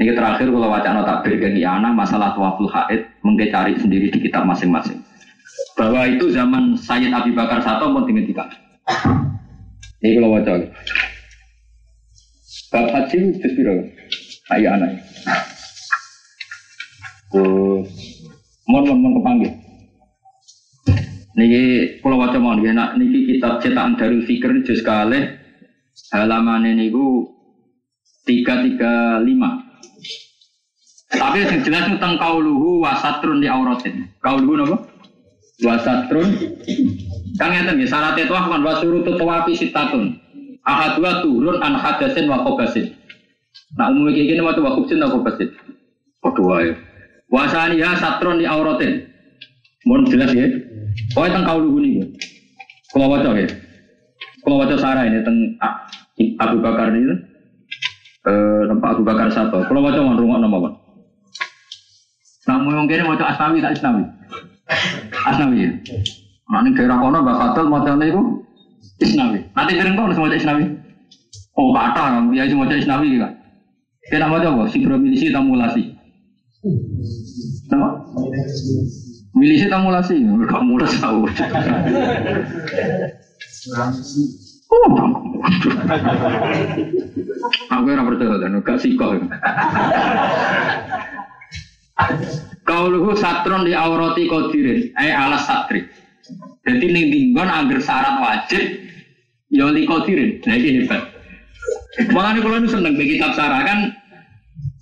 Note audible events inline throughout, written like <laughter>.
Ini terakhir kalau wacana takbir anak masalah tawaful haid mungkin cari sendiri di kitab masing-masing. Bahwa itu zaman Sayyid Abi Bakar Sato pun dihentikan. Ini kalau wacana. Bab haji itu biro. Ayo anak. Terus, mohon mohon mohon kepanggil. Niki kalau wajah mohon nak niki kitab cetakan dari Fikr juz kali halaman ini tiga tiga lima. Tapi yang jelas tentang kauluhu wasatrun di auratin. Kauluhu apa? Wasatrun. Kang ngeten nggih syarat itu ahman wasurutut tawafi sitatun. Ahadua turun an hadasin wa kobasin. Nah umumnya kayak gini waktu wakubsin wa kobasin. Padha wae. Wasaniha satron di auratin. Mohon jelas ya. Oh tentang kauluhu nih. Kalau waca ya. Kalau waca sarah ini tentang Abu Bakar ini eh tempat Abu Bakar satu. Kalau waca rumah nama apa? Namun mungkin mau asnawi tak asnawi. Asnawi ya. Nanti daerah kono Mbak Fatul mau itu Isnawi. Nanti sering kau semua Isnawi. Oh kata, ya semua Isnawi kan. Kita mau coba sinkronisasi tamulasi. Nama? Milisi tamulasi, kamu mulai tahu. Oh, Aku ora percaya dan gak siko. Kauluhu satron di aurati kodirin, eh alas satri. Jadi ning dinggon angger syarat wajib ya li kodirin. Nah ini hebat. Makanya kalau ini seneng di kitab sarah kan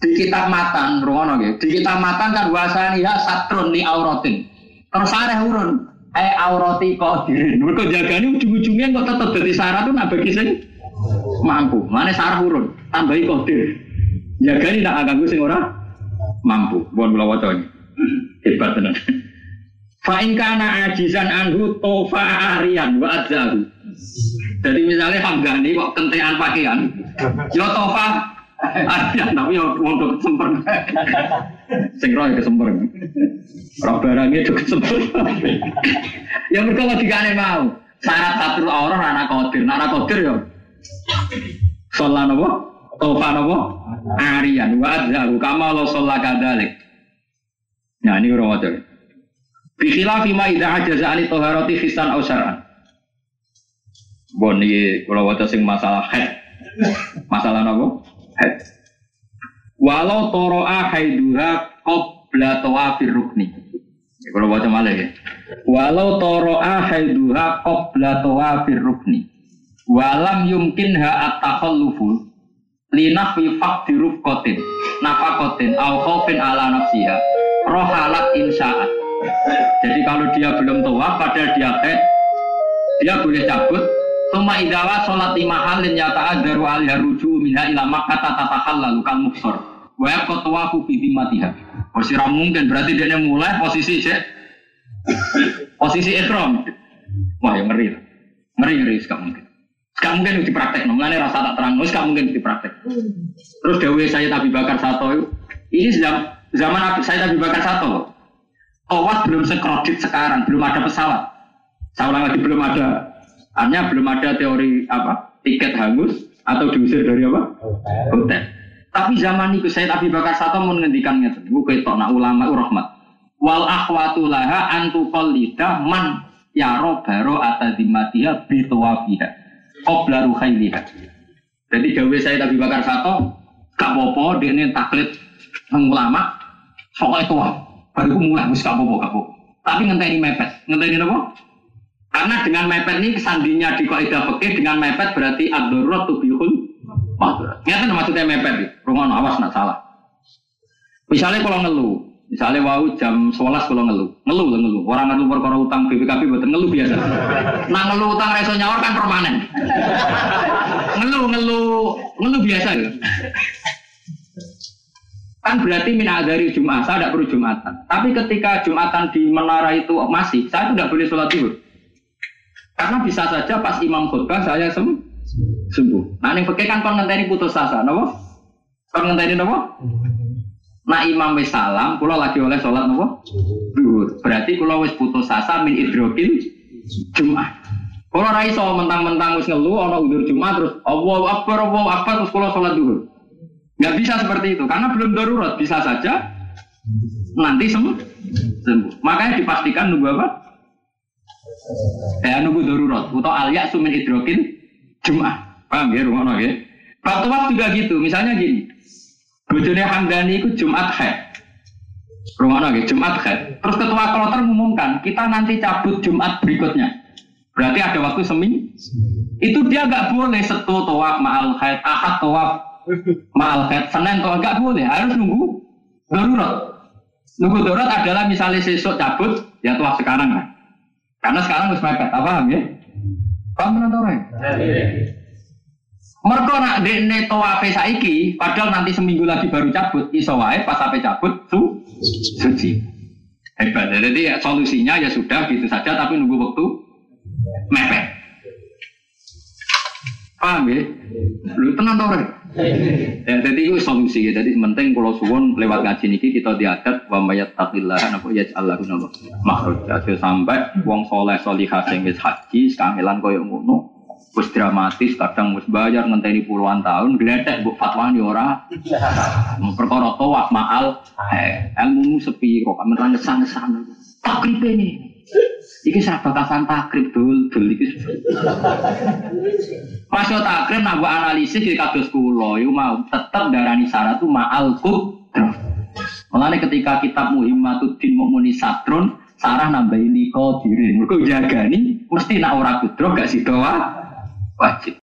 di kitab matan, rono gitu. Di kitab matan kan wasani ya satron di auratin. Terus ada urun, eh aurati kodirin. Mereka jagani ujung-ujungnya kok tetap dari syarat tuh nak bagi mampu. Mana sarah urun, tambahi kodir. Jagani tak ganggu sing ora mampu. Bukan kula waca ini. <clears throat> Hebat tenan. <laughs> Fa in kana ajizan anhu tofa arian wa adzahu. Jadi misalnya Hamgani kok kentean pakaian, yo tofa arian tapi yo untuk kesemper. Sing roy kesemper. Roh barangnya itu kesemper. <laughs> yang mereka logikanya mau. Syarat satu orang anak kodir, anak kodir yo. Sholat apa? Tofa apa? Arian wa adzahu lo sholat kadalik. Nah ini orang wajar. Bikhilah fima idha ajaza ani toharoti fisan au syar'an. Bon ini kalau wajar sing masalah head. Masalah apa? Head. Walau toro'a haiduha qabla tawafir rukni. Kalau wajar malah ya. Walau toro'a haiduha qabla tawafir rukni. Walam yumkin ha at-takhallufu linah fi fakti rufqatin nafakotin au khaufin ala nafsiha rohalat insya'at. Jadi kalau dia belum tua padahal dia head dia boleh cabut. Tuma idawa sholat lima halin yata adaru alih ruju minha ilama kata tatahal lalu kan muksor Wa kotua kubi matiha Posisi mungkin berarti dia mulai posisi cek Posisi ikram Wah yang ngeri. Ngeri ngeri sekarang mungkin Gak mungkin dipraktek, namanya rasa tak terang, gak mungkin dipraktek. Terus Dewi saya Nabi Bakar Sato itu, ini zaman zaman saya Nabi Bakar Sato, Tawaf belum sekredit sekarang, belum ada pesawat. Saya ulang lagi belum ada, artinya belum ada teori apa tiket hangus atau diusir dari apa hotel. Tapi zaman itu saya Nabi Bakar Sato mau ngeten, gue ketok nak ulama rahmat. Wal akhwatulaha antuqallida man yaro baro atadimatiha bitawafiha qabla ruhailiha. Jadi gawe saya Nabi Bakar Sato gak apa-apa dia ini taklid ulama soal itu baru mulai wis gak apa-apa gak apa. Tapi ngenteni mepet, ngenteni apa? Karena dengan mepet ini kesandinya di kaidah fikih dengan mepet berarti ad-darurat tubihul mahdurat. Ngeten maksudnya mepet. Rungono awas nak salah. Misalnya kalau ngeluh, misalnya wau jam 11 kalau ngeluh, ngeluh lah ngeluh. Orang ngeluh perkara utang BPKB buat ngeluh biasa. Nah ngeluh utang reso nyaur kan permanen. ngeluh ngeluh ngeluh biasa ya. Kan berarti min dari Jumat, saya tidak perlu Jumatan. Tapi ketika Jumatan di menara itu masih, saya tidak boleh sholat zuhur. Karena bisa saja pas imam khutbah saya sem sembuh. Nah ini pakai kan kon ngenteni putus asa, nopo? Kon ngenteni nopo? Nah imam wis salam, kula lagi oleh sholat nopo? Berarti kula wis putus asa min idrokin Jumat. Kalau rai so mentang-mentang wis ngeluh ana udur Jumat terus Allahu Akbar Allahu Akbar terus kula sholat zuhur. Nggak bisa seperti itu karena belum darurat bisa saja nanti sembuh. sembuh. Makanya dipastikan nunggu apa? Ya nunggu darurat atau alias sumin hidrokin Jumat. Paham ya rumah ya? Waktu juga gitu. Misalnya gini, bojone Hamdani itu Jumat haid. Rumah lagi Jumat haid. Terus ketua kloter mengumumkan kita nanti cabut Jumat berikutnya. Berarti ada waktu seminggu. Itu dia nggak boleh setu tawaf ma'al haid, ahad tawaf ma'al haid, senin tawaf nggak boleh. Harus nunggu darurat. Nunggu darurat adalah misalnya sesuk cabut, ya tuah sekarang kan. Karena sekarang harus mepet, apa paham ya? Paham orang? Mereka nak dekne tawafe saiki, padahal nanti seminggu lagi baru cabut, iso wae pas sampai cabut su suci. Hebat. Jadi ya, solusinya ya sudah gitu saja, tapi nunggu waktu mepet. Paham ya? Lu tenang orang? Ya, jadi itu solusi ya. Jadi penting kalau suwon lewat ngaji niki kita diadat wa mayat takillah apa ya Allah nama. Jadi sampai wong soleh solihah sing wis haji kangelan koyo ngono wis dramatis kadang wis bayar ngenteni puluhan tahun gledek mbok fatwa yo ora perkara tawaf maal. Eh ilmu sepi kok kamen ngesan-ngesan takribe ini. Iki sak bakasan takrib dul. Dul iki. Pas yo takrib nak analisis iki kados kula. Iku mau tetep darani syarat tu ma'al qudrah. Mulane ketika kitab Muhimmatuddin Mukmini Satrun Sarah nambahi liko diri. Mergo jagani mesti nak ora kudro gak sida wajib.